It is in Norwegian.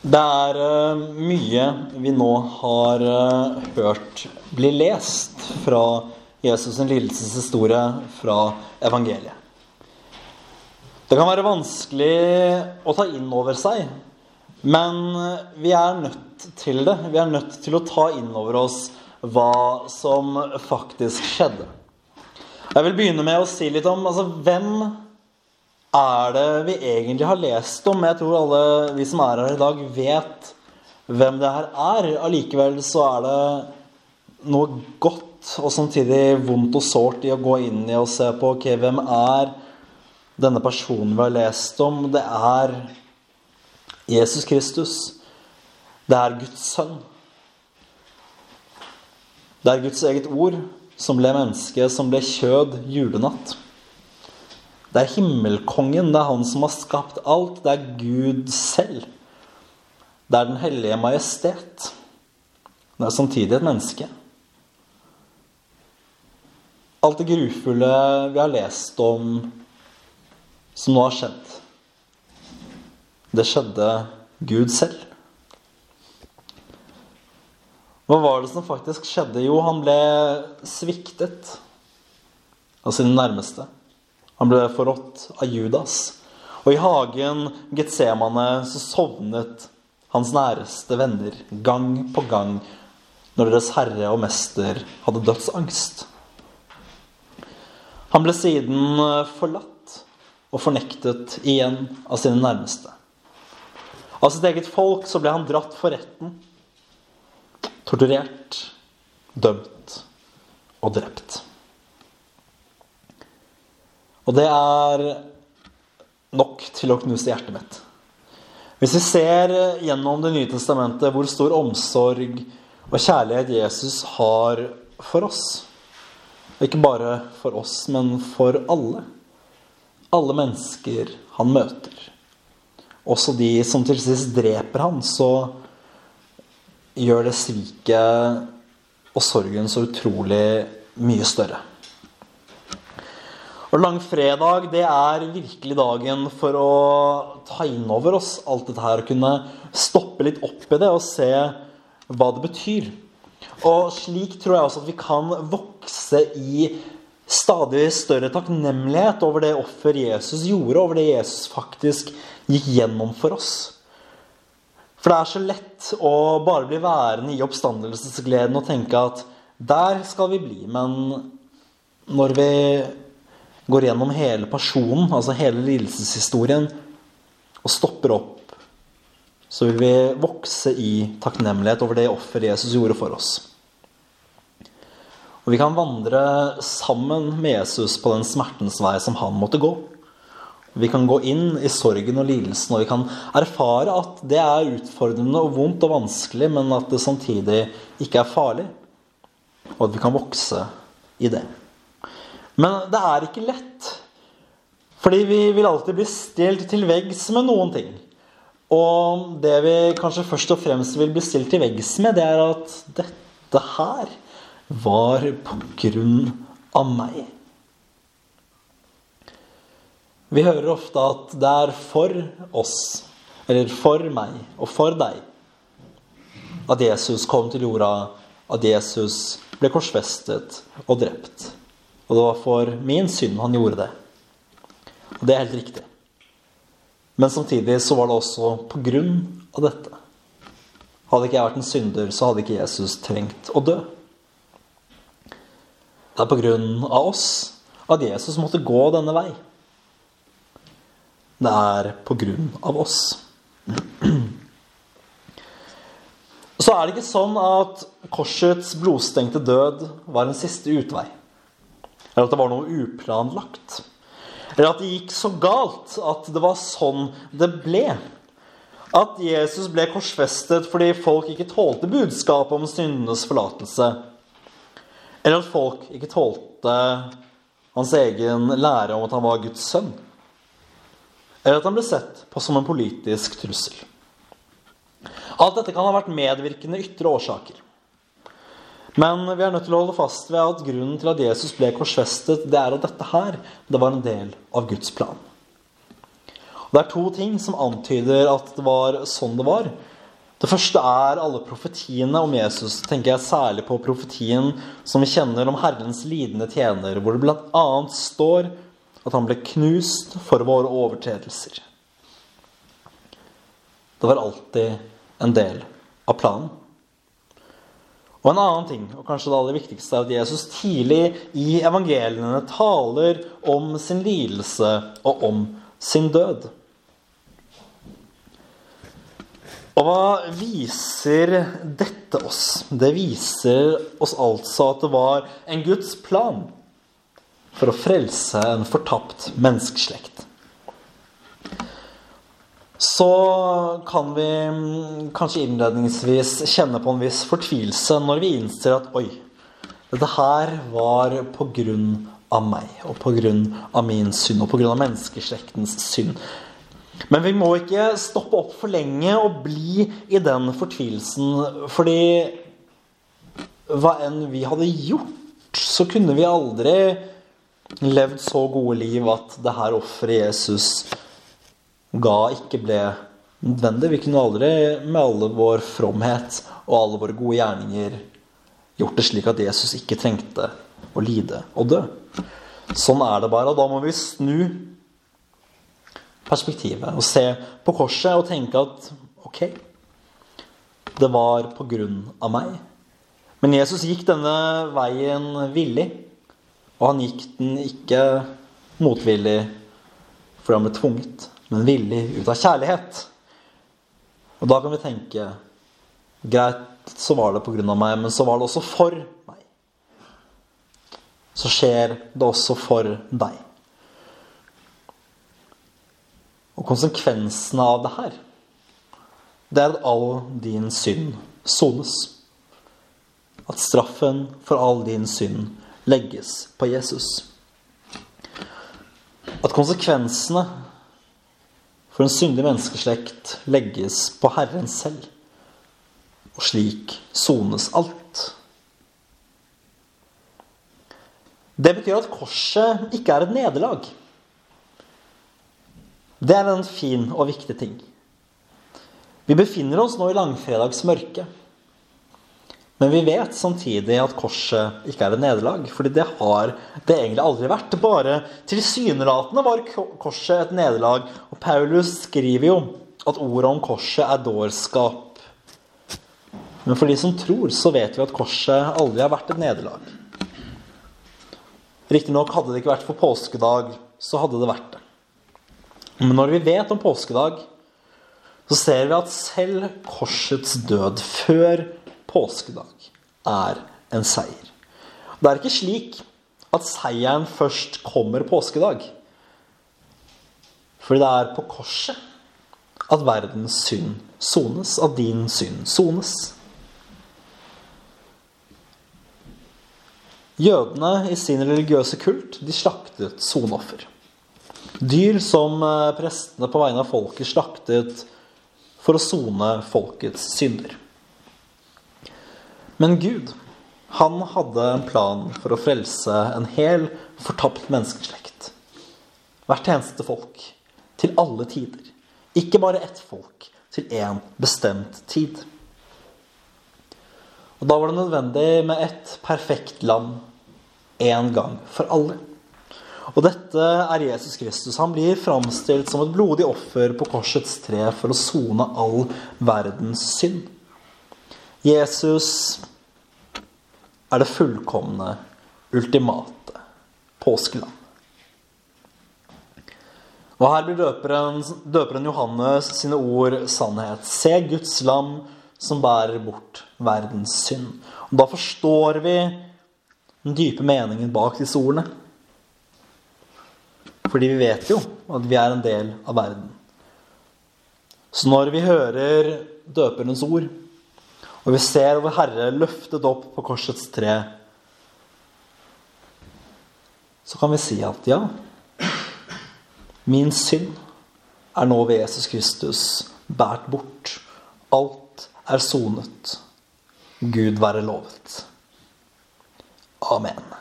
Det er eh, mye vi nå har eh, hørt bli lest fra Jesus' lidelseshistorie fra evangeliet. Det kan være vanskelig å ta inn over seg, men vi er nødt til det. Vi er nødt til å ta inn over oss hva som faktisk skjedde. Jeg vil begynne med å si litt om altså, hvem er det vi egentlig har lest om? Jeg tror alle vi som er her i dag, vet hvem det her er. Allikevel så er det noe godt og samtidig vondt og sårt i å gå inn i og se på ok, hvem er denne personen vi har lest om. Det er Jesus Kristus. Det er Guds sønn. Det er Guds eget ord som ble menneske, som ble kjød julenatt. Det er himmelkongen, det er han som har skapt alt. Det er Gud selv. Det er Den hellige majestet. Det er samtidig et menneske. Alt det grufulle vi har lest om som nå har skjedd, det skjedde Gud selv. Hva var det som faktisk skjedde? Jo, han ble sviktet av sine nærmeste. Han ble forrådt av Judas. Og i hagen Getsemane så sovnet hans næreste venner gang på gang når deres herre og mester hadde dødsangst. Han ble siden forlatt og fornektet igjen av sine nærmeste. Av sitt eget folk så ble han dratt for retten, torturert, dømt og drept. Og det er nok til å knuse hjertet mitt. Hvis vi ser gjennom Det nye testamentet hvor stor omsorg og kjærlighet Jesus har for oss Ikke bare for oss, men for alle. Alle mennesker han møter. Også de som til sist dreper han, så gjør det sviket og sorgen så utrolig mye større. Og langfredag det er virkelig dagen for å ta inn over oss alt dette her. Og kunne stoppe litt opp i det og se hva det betyr. Og slik tror jeg også at vi kan vokse i stadig større takknemlighet over det offer Jesus gjorde, over det Jesus faktisk gikk gjennom for oss. For det er så lett å bare bli værende i oppstandelsesgleden og tenke at der skal vi bli. Men når vi går gjennom hele personen, altså hele lidelseshistorien, og stopper opp, så vil vi vokse i takknemlighet over det offer Jesus gjorde for oss. Og vi kan vandre sammen med Jesus på den smertens vei som han måtte gå. Vi kan gå inn i sorgen og lidelsen, og vi kan erfare at det er utfordrende og vondt og vanskelig, men at det samtidig ikke er farlig. Og at vi kan vokse i det. Men det er ikke lett. Fordi vi vil alltid bli stilt til veggs med noen ting. Og det vi kanskje først og fremst vil bli stilt til veggs med, det er at dette her var på grunn av meg. Vi hører ofte at det er for oss, eller for meg og for deg, at Jesus kom til jorda, at Jesus ble korsfestet og drept. Og det var for min synd han gjorde det. Og det er helt riktig. Men samtidig så var det også på grunn av dette. Hadde ikke jeg vært en synder, så hadde ikke Jesus trengt å dø. Det er på grunn av oss at Jesus måtte gå denne vei. Det er på grunn av oss. Så er det ikke sånn at korsets blodstengte død var en siste utvei. Eller at det var noe uplanlagt. Eller at det gikk så galt at det var sånn det ble. At Jesus ble korsfestet fordi folk ikke tålte budskapet om syndenes forlatelse. Eller at folk ikke tålte hans egen lære om at han var Guds sønn. Eller at han ble sett på som en politisk trussel. Alt dette kan ha vært medvirkende ytre årsaker. Men vi er nødt til å holde fast ved at grunnen til at Jesus ble korsfestet, det er at dette her det var en del av Guds plan. Og det er to ting som antyder at det var sånn det var. Det første er alle profetiene om Jesus. tenker jeg særlig på profetien som vi kjenner om Herrens lidende tjener, hvor det bl.a. står at han ble knust for våre overtredelser. Det var alltid en del av planen. Og en annen ting, og kanskje det aller viktigste, er at Jesus tidlig i evangeliene taler om sin lidelse og om sin død. Og hva viser dette oss? Det viser oss altså at det var en Guds plan for å frelse en fortapt menneskeslekt. Så kan vi kanskje innledningsvis kjenne på en viss fortvilelse når vi innser at oi, dette her var på grunn av meg, og på grunn av min synd, og på grunn av menneskeslektens synd. Men vi må ikke stoppe opp for lenge og bli i den fortvilelsen. Fordi hva enn vi hadde gjort, så kunne vi aldri levd så gode liv at det her offeret Jesus ga, ikke ble nødvendig. Vi kunne aldri med alle vår fromhet og alle våre gode gjerninger gjort det slik at Jesus ikke trengte å lide og dø. Sånn er det bare. Og da må vi snu perspektivet og se på korset og tenke at ok, det var på grunn av meg. Men Jesus gikk denne veien villig, og han gikk den ikke motvillig fordi han ble tvunget, men villig ut av kjærlighet. Og da kan vi tenke greit, så var det av meg, men så var det også for meg. Så skjer det også for deg. Og konsekvensene av det her, det er at all din synd sones. At straffen for all din synd legges på Jesus. At konsekvensene for en syndig menneskeslekt legges på Herren selv. Og slik sones alt. Det betyr at korset ikke er et nederlag. Det er en fin og viktig ting. Vi befinner oss nå i langfredags mørke. Men vi vet samtidig at korset ikke er et nederlag. fordi det har det egentlig aldri vært. Bare tilsynelatende var korset et nederlag. Og Paulus skriver jo at ordet om korset er dårskap. Men for de som tror, så vet vi at korset aldri har vært et nederlag. Riktignok hadde det ikke vært for påskedag, så hadde det vært det. Men når vi vet om påskedag, så ser vi at selv korsets død før påskedag er en seier. Det er ikke slik at seieren først kommer påskedag. For det er på korset at verdens synd sones, at din synd sones. Jødene i sin religiøse kult de slaktet sonoffer. Dyr som eh, prestene på vegne av folket slaktet for å sone folkets synder. Men Gud, han hadde en plan for å frelse en hel, fortapt menneskeslekt. Hvert eneste folk. Til alle tider. Ikke bare ett folk til én bestemt tid. Og Da var det nødvendig med ett perfekt land én gang for alle. Og dette er Jesus Kristus. Han blir framstilt som et blodig offer på korsets tre for å sone all verdens synd. Jesus er det fullkomne, ultimate påskeland. Og her blir døperen, døperen Johannes sine ord sannhet. Se Guds lam som bærer bort verdens synd. Og da forstår vi den dype meningen bak disse ordene. Fordi vi vet jo at vi er en del av verden. Så når vi hører døperens ord, og vi ser vår Herre løftet opp på korsets tre, så kan vi si at ja, min synd er nå ved Jesus Kristus båret bort. Alt er sonet. Gud være lovet. Amen.